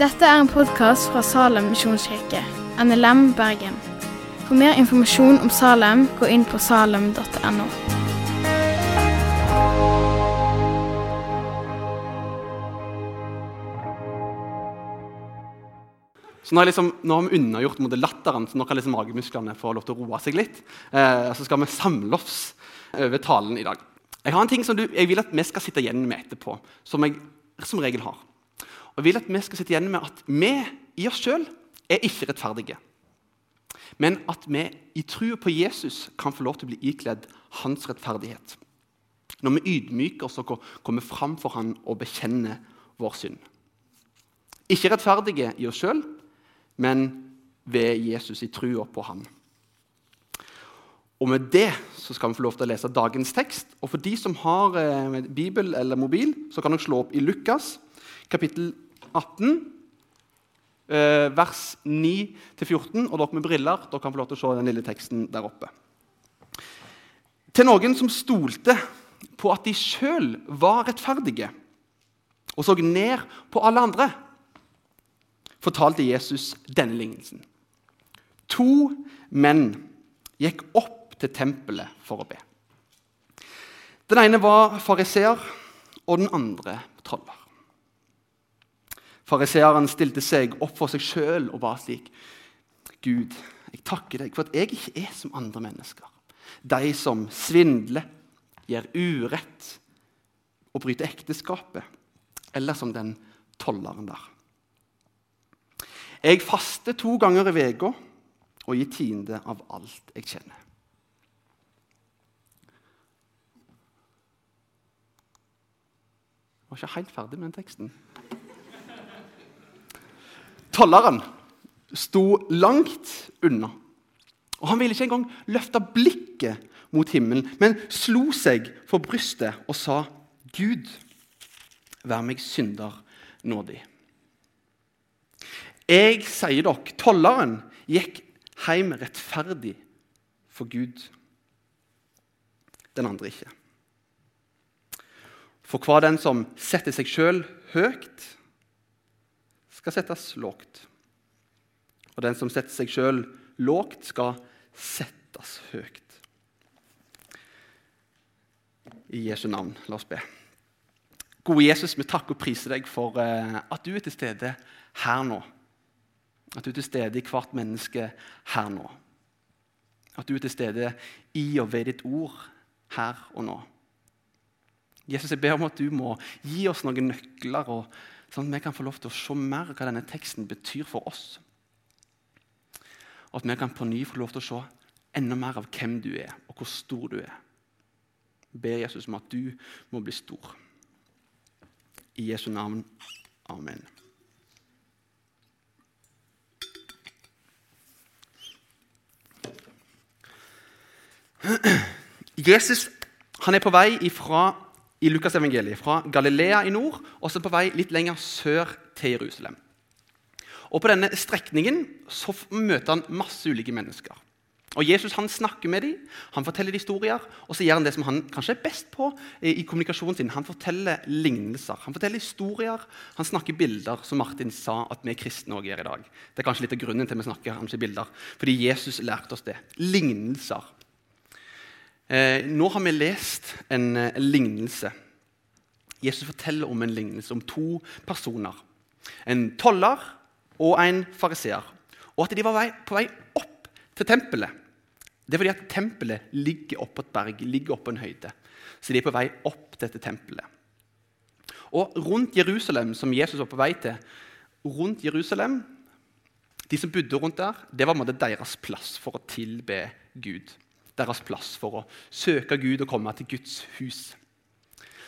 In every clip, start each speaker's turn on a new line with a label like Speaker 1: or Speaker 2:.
Speaker 1: Dette er en podkast fra Salem misjonskirke, NLM Bergen. For mer informasjon om Salem, gå inn på salem.no.
Speaker 2: Så nå, liksom, nå har vi unnagjort mot latteren, så nå kan liksom magemusklene få lov til å roe seg litt. Eh, så skal vi samle oss over talen i dag. Jeg har en ting som du, jeg vil at vi skal sitte igjen med etterpå, som jeg som regel har. Og jeg vil at vi skal sitte igjen med at vi i oss sjøl er ikke rettferdige. Men at vi i trua på Jesus kan få lov til å bli ikledd hans rettferdighet. Når vi ydmyker oss og kommer fram for han og bekjenner vår synd. Ikke rettferdige i oss sjøl, men ved Jesus i trua på Han. Og Med det så skal vi få lov til å lese dagens tekst. Og For de som har eh, bibel eller mobil, så kan dere slå opp i Lukas kapittel 18, eh, vers 9-14. Og dere med briller dere kan få lov til å se den lille teksten der oppe. Til noen som stolte på at de sjøl var rettferdige, og så ned på alle andre fortalte Jesus denne lignelsen. To menn gikk opp til tempelet for å be. Den ene var fariseer, og den andre troller. Fariseeren stilte seg opp for seg sjøl og ba slik.: Gud, jeg takker deg for at jeg ikke er som andre mennesker. De som svindler, gjør urett og bryter ekteskapet. Eller som den tolleren der. Jeg faster to ganger i uka og gir tiende av alt jeg kjenner. Jeg var ikke helt ferdig med den teksten. Tolleren sto langt unna. Og Han ville ikke engang løfte blikket mot himmelen, men slo seg for brystet og sa, 'Gud, vær meg synder nådig.' Jeg sier dere, tolleren gikk hjem rettferdig for Gud. Den andre ikke. For hva den som setter seg sjøl høyt, skal settes lågt. Og den som setter seg sjøl lågt, skal settes høyt. I Jesu navn, la oss be. Gode Jesus, vi takker og priser deg for eh, at du er til stede her nå. At du er til stede i hvert menneske her nå. At du er til stede i og ved ditt ord her og nå. Jesus, jeg ber om at du må gi oss noen nøkler, og, sånn at vi kan få lov til å se mer hva denne teksten betyr for oss. Og at vi kan på ny få lov til å se enda mer av hvem du er, og hvor stor du er. Jeg ber Jesus om at du må bli stor. I Jesu navn. Amen. Jesus han er på vei ifra, i Lukasevangeliet fra Galilea i nord og så på vei litt lenger sør til Jerusalem. Og På denne strekningen så møter han masse ulike mennesker. Og Jesus han snakker med dem, han forteller historier, og så gjør han det som han kanskje er best på i kommunikasjonen sin. Han forteller lignelser, han forteller historier, han snakker bilder, som Martin sa at vi kristne også gjør i dag. Det er kanskje litt av grunnen til at vi snakker kanskje bilder, fordi Jesus lærte oss det. Lignelser. Eh, nå har vi lest en, en, eh, lignelse. Jesus forteller om en lignelse om to personer. En toller og en fariseer. Og at de var på vei opp til tempelet. Det er fordi at tempelet ligger oppå et berg, ligger oppå en høyde. Så de er på vei opp til dette tempelet. Og rundt Jerusalem, som Jesus var på vei til, rundt Jerusalem, De som bodde rundt der, det var deres plass for å tilbe Gud deres plass for å søke Gud og komme til Guds hus.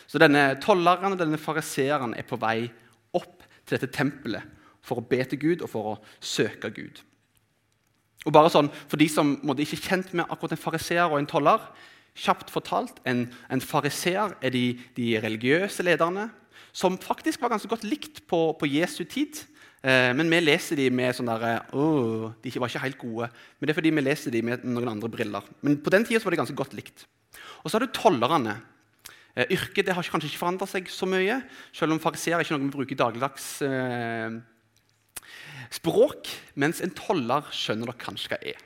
Speaker 2: Så denne tolleren og denne fariseeren er på vei opp til dette tempelet for å be til Gud og for å søke Gud. Og bare sånn, For de som måtte ikke er kjent med akkurat en fariseer og en toller kjapt fortalt, En, en fariseer er de, de, religiøse lederne, som faktisk var ganske godt likt på, på Jesu tid. Eh, men vi leser de med sånn derre oh, De var ikke helt gode. Men det er fordi vi leser de med noen andre briller. Men på den tida var det ganske godt likt. Og så har du tollerne. Eh, yrket det har kanskje ikke forandra seg så mye, selv om fariseer er ikke noe vi bruker dagligdags eh, språk. Mens en toller skjønner dere kanskje hva er.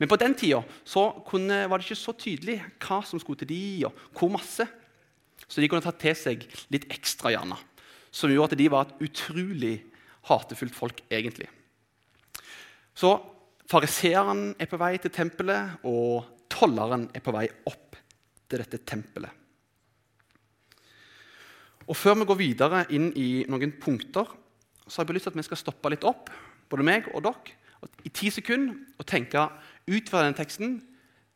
Speaker 2: Men på den tida var det ikke så tydelig hva som skulle til de, og hvor masse. Så de kunne ta til seg litt ekstra, gjerne. Som gjorde at de var et utrolig hatefullt folk, egentlig. Så fariseeren er på vei til tempelet, og tolleren er på vei opp til dette tempelet. Og Før vi går videre inn i noen punkter, så har jeg lyst til at vi skal stoppe litt opp, både meg og dere, i ti sekunder og tenke ut fra den teksten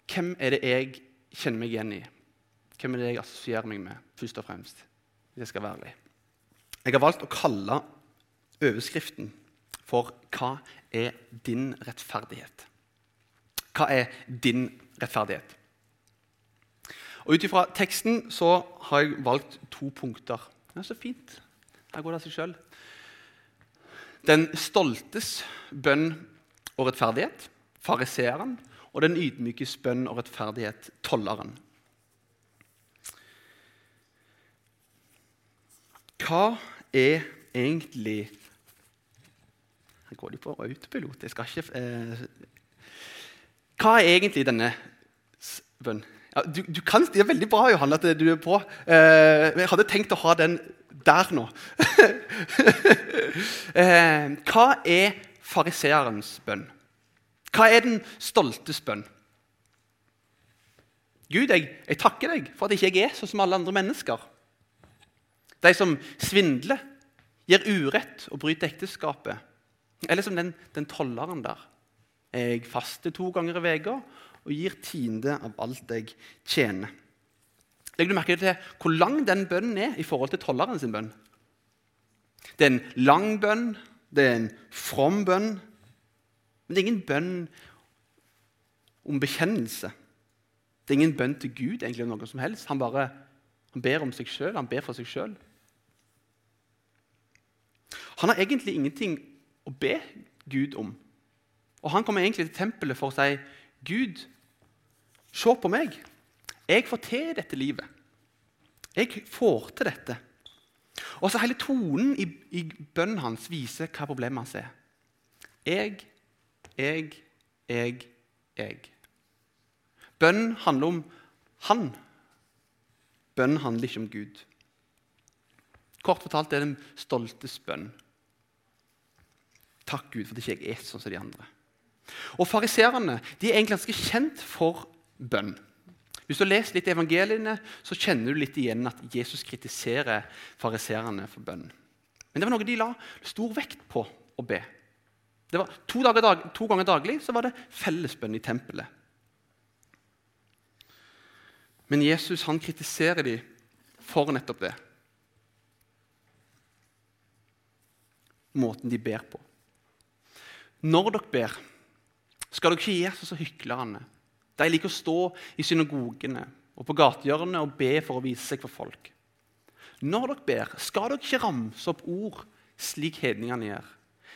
Speaker 2: hvem er det jeg kjenner meg igjen i? Hvem er det jeg assosierer meg med, først og fremst? Hvis jeg skal være ærlig. Jeg har valgt å kalle overskriften for 'Hva er din rettferdighet'? Hva er din rettferdighet? Og Ut ifra teksten så har jeg valgt to punkter. Er så fint. Her går det av seg sjøl. Den stoltes bønn og rettferdighet, fariseeren, og den ydmykes bønn og rettferdighet, tolleren. Hva er egentlig Her går de på autopilot. Jeg skal ikke eh, Hva er egentlig denne bønnen? Ja, du, du, kan, det er veldig bra Johan, at du er på. Eh, jeg hadde tenkt å ha den der nå. eh, hva er fariseerens bønn? Hva er den stoltes bønn? Gud, jeg, jeg, takker deg for at jeg ikke er sånn som alle andre mennesker. De som svindler, gir urett og bryter ekteskapet. Eller som den, den tolleren der. Jeg faster to ganger i uka og gir tiende av alt jeg tjener. Legger du merke til hvor lang den bønnen er i forhold til tolleren sin bønn? Det er en lang bønn, det er en from bønn. Men det er ingen bønn om bekjennelse. Det er ingen bønn til Gud egentlig om noe som helst. Han bare han ber om seg sjøl, han ber for seg sjøl. Han har egentlig ingenting å be Gud om. Og Han kommer egentlig til tempelet for å si, 'Gud, se på meg. Jeg får til dette livet. Jeg får til dette.' Og så Hele tonen i, i bønnen hans viser hva problemet hans er. Jeg, jeg, jeg, jeg. Bønn handler om han. Bønn handler ikke om Gud. Kort fortalt er det den stoltes bønn. Takk, Gud, for at jeg ikke er sånn som de andre. Og Fariserene er egentlig ganske kjent for bønn. Hvis du lest litt evangeliene, så kjenner du litt igjen at Jesus kritiserer fariserene for bønn. Men det var noe de la stor vekt på å be. Det var To, dag, to ganger daglig så var det fellesbønn i tempelet. Men Jesus han kritiserer dem for nettopp det. Måten de ber på. Når dere ber, skal dere ikke gjøre sånn som hyklerne. De liker å stå i synagogene og på gatehjørnet og be for å vise seg for folk. Når dere ber, skal dere ikke ramse opp ord slik hedningene gjør.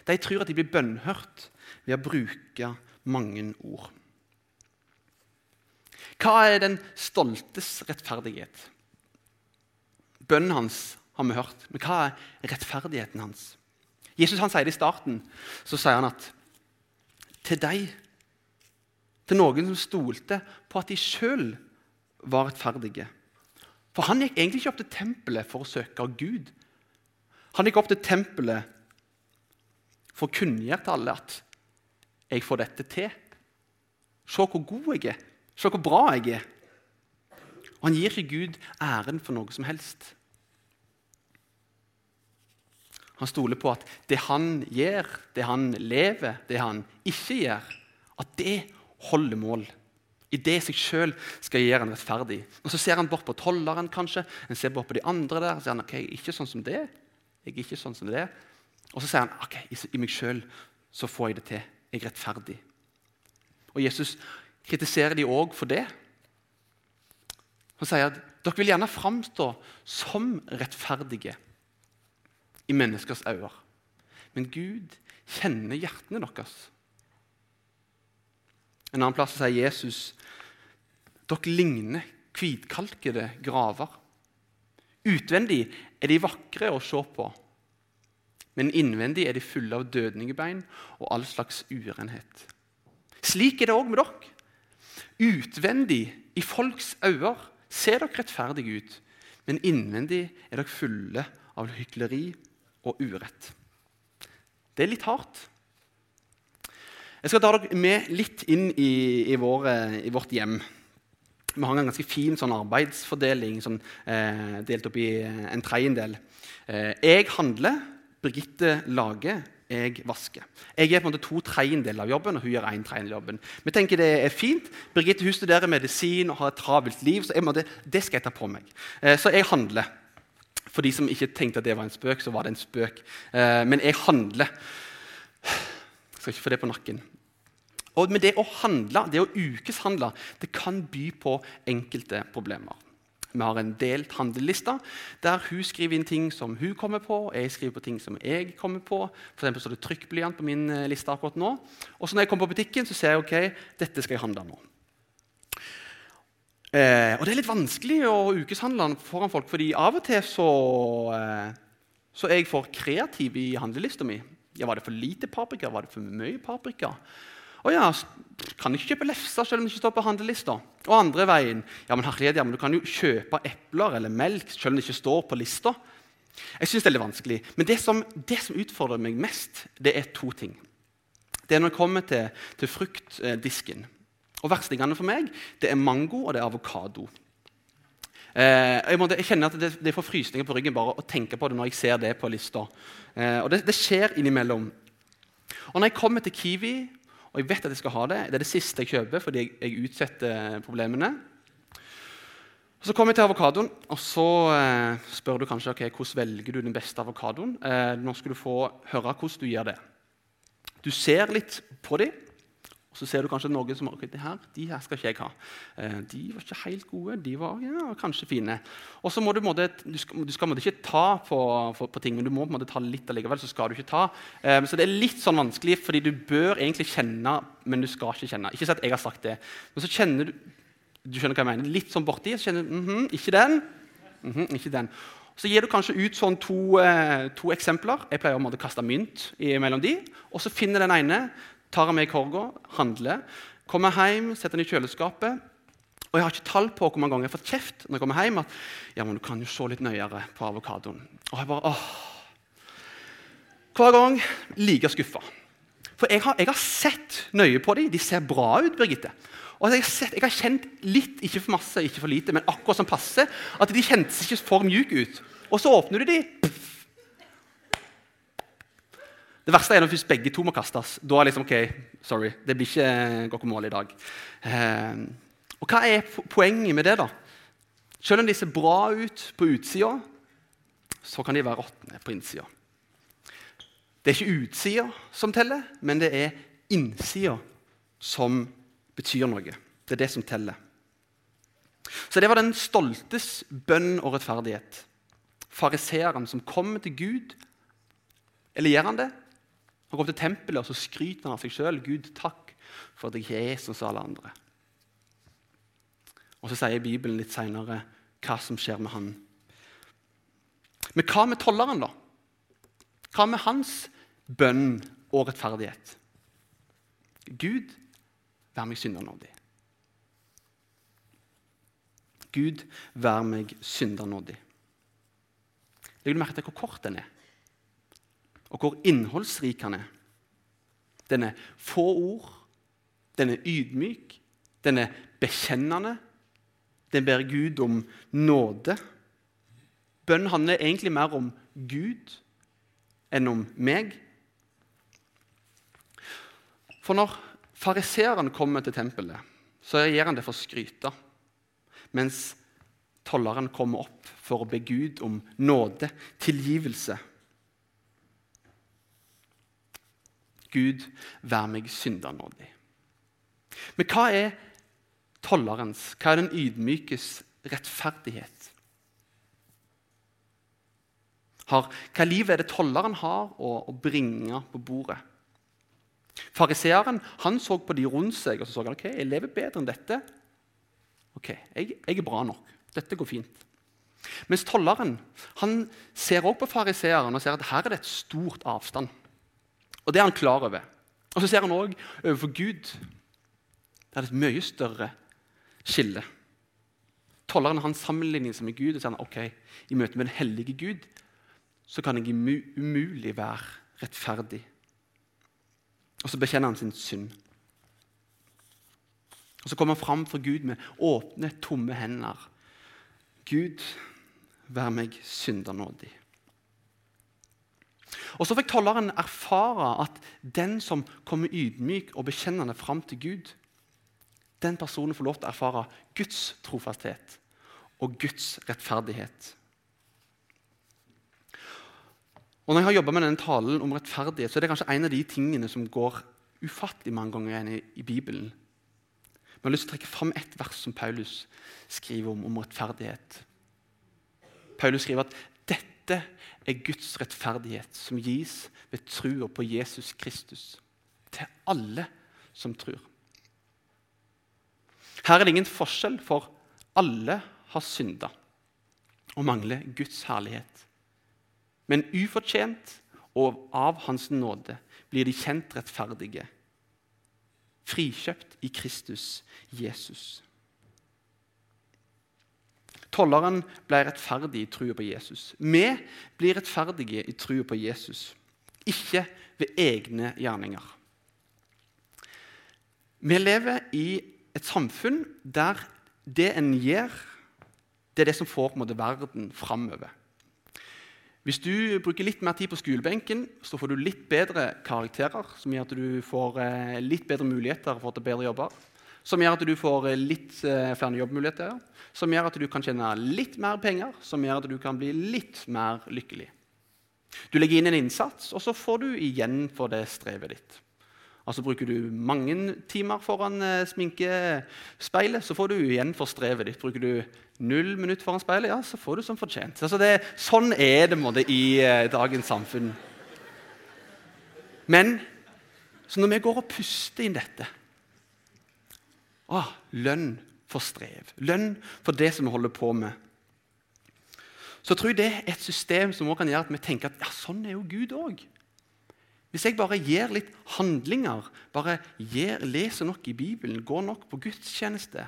Speaker 2: De tror at de blir bønnhørt ved å bruke mange ord. Hva er den stoltes rettferdighet? Bønnen hans har vi hørt, men hva er rettferdigheten hans? Jesus han sier det i starten. Så sier han at til deg, til noen som stolte på at de sjøl var rettferdige. For han gikk egentlig ikke opp til tempelet for å søke Gud. Han gikk opp til tempelet for å kunngjøre til alle at 'jeg får dette til'. Se hvor god jeg er. Se hvor bra jeg er. Og han gir ikke Gud æren for noe som helst. Han stoler på at det han gjør, det han lever, det han ikke gjør, at det holder mål. I det seg sjøl skal gjøre en rettferdig. Og Så ser han bort på tolleren, kanskje. Han ser bort på de andre der. og sier han, ok, jeg er ikke sånn som det. Jeg er ikke sånn som det. Og så sier han ok, i meg sjøl så får jeg det til. Jeg er rettferdig. Og Jesus kritiserer de òg for det. Han sier at dere vil gjerne framstå som rettferdige i menneskers øyne. Men Gud kjenner hjertene deres. En annen plass sier Jesus dere ligner hvitkalkede graver Utvendig er de vakre å se på, men innvendig er de fulle av dødningebein og all slags urenhet. Slik er det òg med dere. Utvendig, i folks øyne, ser dere rettferdige ut, men innvendig er dere fulle av hykleri og urett. Det er litt hardt. Jeg skal ta dere med litt inn i, i, vår, i vårt hjem. Vi har en ganske fin sånn arbeidsfordeling sånn, eh, delt opp i en tredjedel. Eh, jeg handler, Birgitte lager, jeg vasker. Jeg er på en måte to tredjedeler av jobben, og hun gjør en tredjedel av jobben. Vi tenker det er fint. Birgitte hun studerer medisin og har et travelt liv, så måte, det skal jeg ta på meg. Eh, så jeg handler. For de som ikke tenkte at det var en spøk, så var det en spøk. Eh, men jeg handler. Jeg skal ikke få det på nakken. Og med det å handle, det å ukeshandle, det kan by på enkelte problemer. Vi har en delt handleliste der hun skriver inn ting som hun kommer på. og Jeg skriver på ting som jeg kommer på. For eksempel så det trykkblyant på min eh, liste akkurat nå. Og så når jeg kommer på butikken, så ser jeg ok, dette skal jeg handle nå. Eh, og det er litt vanskelig å ukeshandle foran folk, fordi av og til så, eh, så er jeg for kreativ i handlelista mi. Ja, Var det for lite paprika? Var det for mye paprika? Å ja, kan ikke kjøpe lefser selv om det ikke står på handlelista. Og andre veien, ja, men herlighet, ja, men du kan jo kjøpe epler eller melk selv om det ikke står på lista. Jeg synes det er litt vanskelig. Men det som, det som, utfordrer meg mest, det er to ting. Det er når jeg kommer til, til fruktdisken. Og Verstingene for meg det er mango og det er avokado. Eh, jeg, jeg, kjenner at det, det får frysninger på ryggen bare å tenke på det når jeg ser det på lista. Eh, og det, det, skjer innimellom. Og når jeg kommer til Kiwi, og jeg vet at jeg skal ha det, det er det siste jeg kjøper fordi jeg, jeg utsetter problemene. Og så kommer jeg til avokadoen, og så eh, spør du kanskje okay, hvordan velger du den beste avokadoen. Eh, nå skal du få høre hvordan du gjør det. Du ser litt på dem, og så ser du kanskje noen som okay, det her, de her skal ikke jeg ha. Eh, de var ikke helt gode. De var ja, kanskje fine. Og så må Du måtte, du skal, du skal ikke ta på, på, på, ting, men du må måte ta litt allikevel. så skal du ikke ta. Um, så det er litt sånn vanskelig, fordi du bør egentlig kjenne, men du skal ikke kjenne. Ikke at jeg har sagt det, men så kjenner du du skjønner hva jeg mener, litt sånn borti. så kjenner du, mm -hmm, Ikke den. Mm -hmm, ikke den. Så gir du kanskje ut sånn to, eh, to eksempler. Jeg pleier å kaste mynt mellom de, og så finner den ene tar han med i korga, handler, kommer hjem, setter den i kjøleskapet. Og jeg har ikke tall på hvor mange ganger jeg har fått kjeft når jeg kommer hjem at ja, men du kan jo se litt nøyere på avokadoen. Og jeg bare, åh. Hver gang like skuffa. For jeg har, jeg har, sett nøye på dem. De ser bra ut. Birgitte. Og jeg har, sett, jeg har, kjent litt, ikke for masse, ikke for lite, men akkurat som passe, at de kjentes ikke for mjuke ut. Og så åpner du de, pff, det verste er når først begge to må kastes. Da er liksom, ok, sorry, det blir ikke guacamole i dag. Eh, og Hva er poenget med det? da? Selv om de ser bra ut på utsida, så kan de være råtne på innsida. Det er ikke utsida som teller, men det er innsida som betyr noe. Det er det som teller. Så det var den stoltes bønn og rettferdighet. Fariseeren som kommer til Gud. Eller gjør han det? Han kom til tempelet og så skryter han av seg sjøl. 'Gud, takk for at jeg er som alle andre.' Og Så sier Bibelen litt seinere hva som skjer med han. Men hva med tolleren, da? Hva med hans bønn og rettferdighet? Gud, vær meg syndernådig. Gud, vær meg syndernådig. Legger du merke til hvor kort den er? Og hvor innholdsrik han er. Den er få ord, den er ydmyk, den er bekjennende. Den ber Gud om nåde. Bønn handler egentlig mer om Gud enn om meg. For når fariseeren kommer til tempelet, så gjør han det for å skryte. Mens tolleren kommer opp for å be Gud om nåde, tilgivelse. Gud, vær meg syndernådig. Men hva er tollerens, hva er den ydmykes rettferdighet? Har, hva liv er det tolleren har å, å bringe på bordet? Fariseeren så på de rundt seg og så så han, ok, jeg lever bedre enn dette. Ok, jeg, jeg er bra nok. Dette går fint. Mens tolleren han ser også på fariseeren og ser at her er det et stort avstand. Og Det er han klar over. Og Så ser han òg overfor Gud. Det er et mye større skille. Tolleren han sammenligner seg med Gud og sier han, ok, i møte med den hellige Gud så kan jeg umulig være rettferdig. Og så bekjenner han sin synd. Og Så kommer han fram for Gud med åpne, tomme hender. Gud, vær meg syndernådig. Og Så fikk tolleren erfare at den som kommer ydmyk og bekjennende fram til Gud, den personen får lov til å erfare Guds trofasthet og Guds rettferdighet. Og Når jeg har jobba med denne talen om rettferdighet, så er det kanskje en av de tingene som går ufattelig mange ganger igjen i, i Bibelen. Men jeg har lyst til å trekke fram ett vers som Paulus skriver om, om rettferdighet. Paulus skriver at dette er Guds rettferdighet som gis ved trua på Jesus Kristus til alle som tror. Her er det ingen forskjell, for alle har synda og mangler Guds herlighet. Men ufortjent og av Hans nåde blir de kjent rettferdige, frikjøpt i Kristus Jesus. Tolleren ble rettferdig i trua på Jesus. Vi blir rettferdige i trua på Jesus, ikke ved egne gjerninger. Vi lever i et samfunn der det en gjør, det er det som får måte, verden framover. Hvis du bruker litt mer tid på skolebenken, så får du litt bedre karakterer, som gjør at du får eh, litt bedre muligheter for å få til bedre jobber. Som gjør at du får eh, litt eh, flere jobbmuligheter. Som gjør at du kan tjene litt mer penger, som gjør at du kan bli litt mer lykkelig. Du legger inn en innsats, og så får du igjen for det strevet ditt. Altså Bruker du mange timer foran eh, sminkespeilet, så får du igjen for strevet ditt. Bruker du null minutter foran speilet, ja, så får du som fortjent. Altså det, sånn er det måte, i dagens samfunn. Men så når vi går og puster inn dette å, Lønn for strev. Lønn for det som vi holder på med. Så tror jeg det er et system som også kan gjøre at vi tenker at ja, sånn er jo Gud òg. Hvis jeg bare gjør litt handlinger, bare gir, leser nok i Bibelen, går nok på gudstjeneste,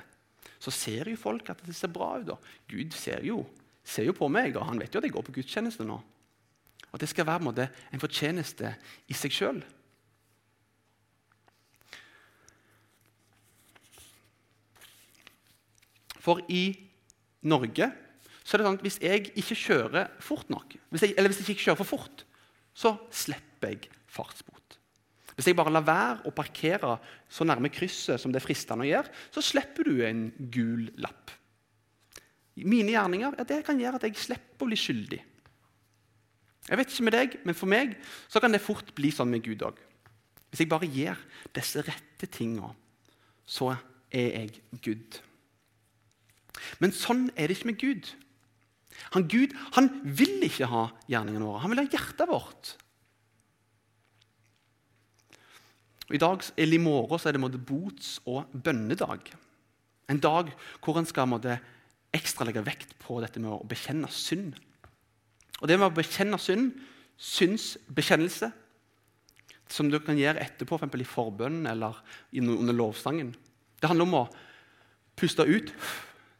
Speaker 2: så ser jo folk at det ser bra ut. Da. Gud ser jo, ser jo på meg, og han vet jo at jeg går på gudstjeneste nå. Og Det skal være en, måte, en fortjeneste i seg sjøl. For i Norge så er det sånn at hvis jeg ikke kjører fort nok, hvis jeg, eller hvis jeg ikke kjører for fort, så slipper jeg fartsbot. Hvis jeg bare lar være å parkere så nærme krysset som det er fristende å gjøre, så slipper du en gul lapp. Mine gjerninger ja, det kan gjøre at jeg slipper å bli skyldig. Jeg vet ikke med deg, men For meg så kan det fort bli sånn med Gud òg. Hvis jeg bare gjør disse rette tinga, så er jeg Gud. Men sånn er det ikke med Gud. Han Gud han vil ikke ha gjerningene våre. Han vil ha hjertet vårt. Og I dag, eller i morgen så er det måtte, bots- og bønnedag. En dag hvor en skal måtte, ekstra legge vekt på dette med å bekjenne synd. Og Det med å bekjenne synd, synsbekjennelse, som du kan gjøre etterpå, f.eks. For i forbønn eller under lovsangen, det handler om å puste ut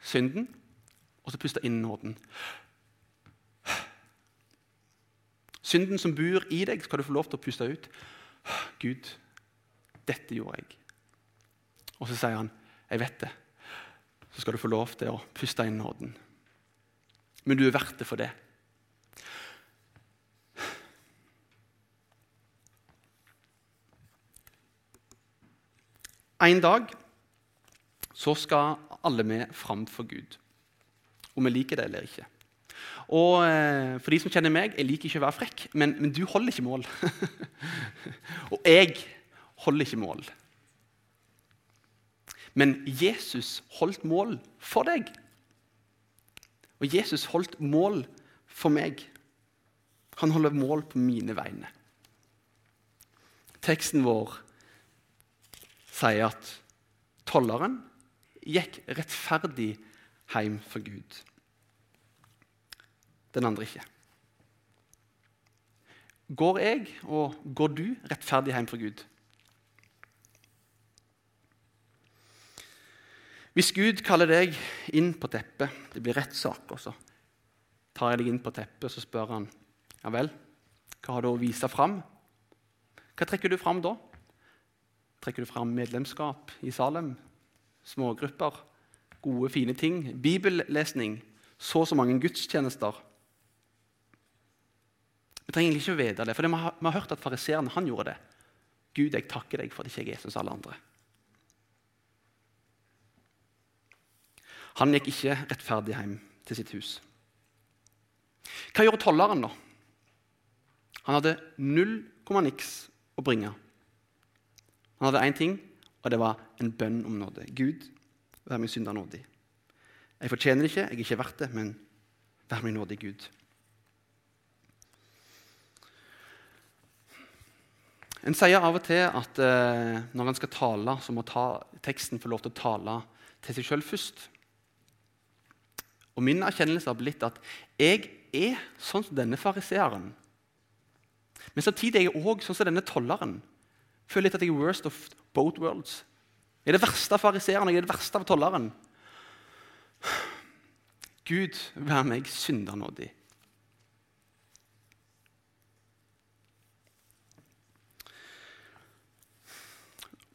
Speaker 2: synden, og så puste inn nåden. Synden som bor i deg, skal du få lov til å puste ut. Gud, 'Dette gjorde jeg.' Og så sier han, 'Jeg vet det.' Så skal du få lov til å puste inn nåden. Men du er verdt det for det. En dag så skal alle vi framfor Gud, om vi liker det eller ikke. Og eh, For de som kjenner meg, jeg liker ikke å være frekk, men, men du holder ikke mål. og jeg holder ikke mål. Men Jesus holdt mål for deg. Og Jesus holdt mål for meg. Han holder mål på mine vegne. Teksten vår sier at tolleren gikk rettferdig hjem for Gud. den andre ikke. Går jeg og går du rettferdig hjem for Gud? Hvis Gud kaller deg inn på teppet, det blir rettssak, og så tar jeg deg inn på teppet, så spør han ja vel, hva har du å vise fram? Hva trekker du fram da? Trekker du fram medlemskap i Salem? Smågrupper? Gode, fine ting? Bibellesning? Så og så mange gudstjenester? Vi trenger egentlig ikke vite det, for vi har, har hørt at fariseeren gjorde det. Gud, jeg takker deg for at ikke jeg er Jesus alle andre. Han gikk ikke rettferdig hjem til sitt hus. Hva gjorde tolleren, da? Han hadde null komma niks å bringe. Han hadde én ting, og det var en bønn om nåde. Gud, vær meg synder nådig. Jeg fortjener ikke, jeg er ikke verdt det, men vær meg nådig, Gud. En sier av og til at eh, når en skal tale, så må ta, teksten få lov til å tale til seg sjøl først. Og Min erkjennelse har blitt at jeg er sånn som denne fariseeren. Men samtidig er jeg òg sånn som denne tolleren. Føler litt at jeg er worst of both worlds. Jeg er det verste av fariseeren jeg er det verste av tolleren. Gud, vær meg syndernådig.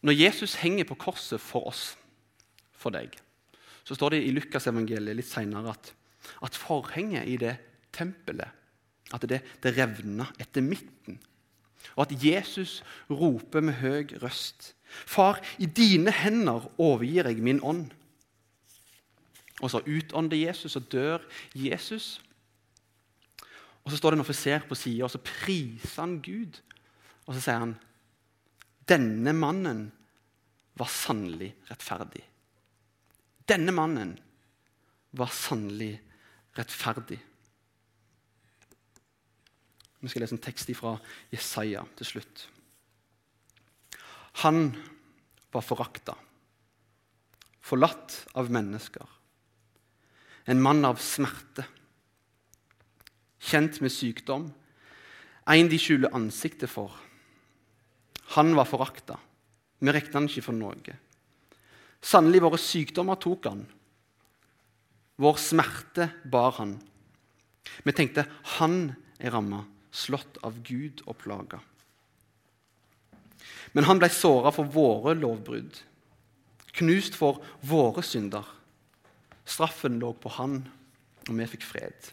Speaker 2: Når Jesus henger på korset for oss, for deg, så står det i Lukasevangeliet litt seinere at, at, forhenget i det tempelet at det, det revna etter midten. Og at Jesus roper med høy røst. Far, i dine hender overgir jeg min ånd. Og så utånder Jesus, og dør Jesus. Og så står det en offiser på sida, og så priser han Gud. Og så sier han denne mannen var sannelig rettferdig. Denne mannen var sannelig rettferdig. Vi skal lese en tekst fra Jesaja til slutt. Han var forakta, forlatt av mennesker. En mann av smerte, kjent med sykdom, en de skjuler ansiktet for. Han var forakta. Vi regna han ikke for noe. Sannelig, våre sykdommer tok han. Vår smerte bar han. Vi tenkte han er ramma, slått av Gud og plaga. Men han ble såra for våre lovbrudd, knust for våre synder. Straffen lå på han, og vi fikk fred.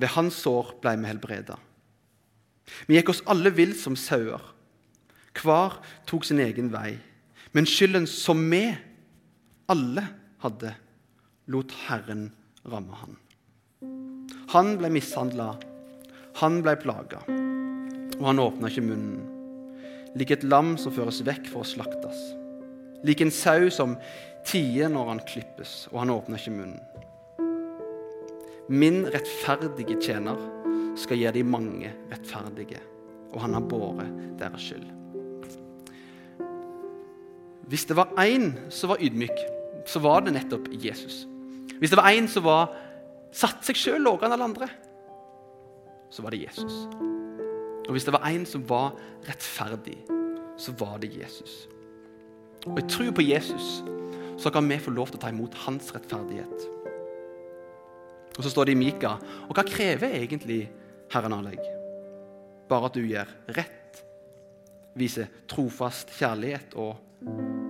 Speaker 2: Ved hans sår ble vi helbreda. Vi gikk oss alle vill som sauer. Hver tok sin egen vei. Men skylden som vi alle hadde, lot Herren ramme han. Han ble mishandla, han ble plaga, og han åpna ikke munnen. Lik et lam som føres vekk for å slaktes. Lik en sau som tier når han klippes, og han åpner ikke munnen. Min rettferdige tjener skal gi de mange rettferdige, og han har båret deres skyld. Hvis det var én som var ydmyk, så var det nettopp Jesus. Hvis det var én som var, satt seg sjøl lavere enn alle andre, så var det Jesus. Og hvis det var en som var rettferdig, så var det Jesus. Og jeg tror på Jesus, så kan vi få lov til å ta imot hans rettferdighet. Og så står det i Mika. Og hva krever egentlig Herren av deg? Bare at du gjør rett, viser trofast kjærlighet og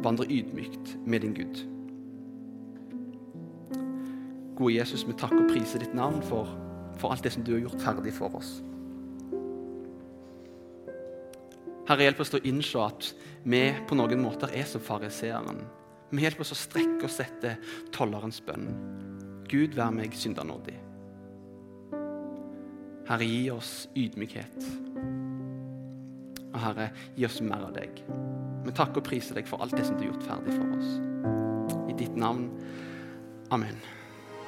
Speaker 2: vandre ydmykt med din Gud. Gode Jesus, vi takker og priser ditt navn for, for alt det som du har gjort ferdig for oss. Herre, hjelp oss til å innse at vi på noen måter er som fariseeren. Vi hjelper oss å strekke oss etter tollerens bønn. Gud, vær meg syndernådig. Herre, gi oss ydmykhet. Og Herre, gi oss mer av deg. Vi takker og priser deg for alt det som du har gjort ferdig for oss. I ditt navn. Amen.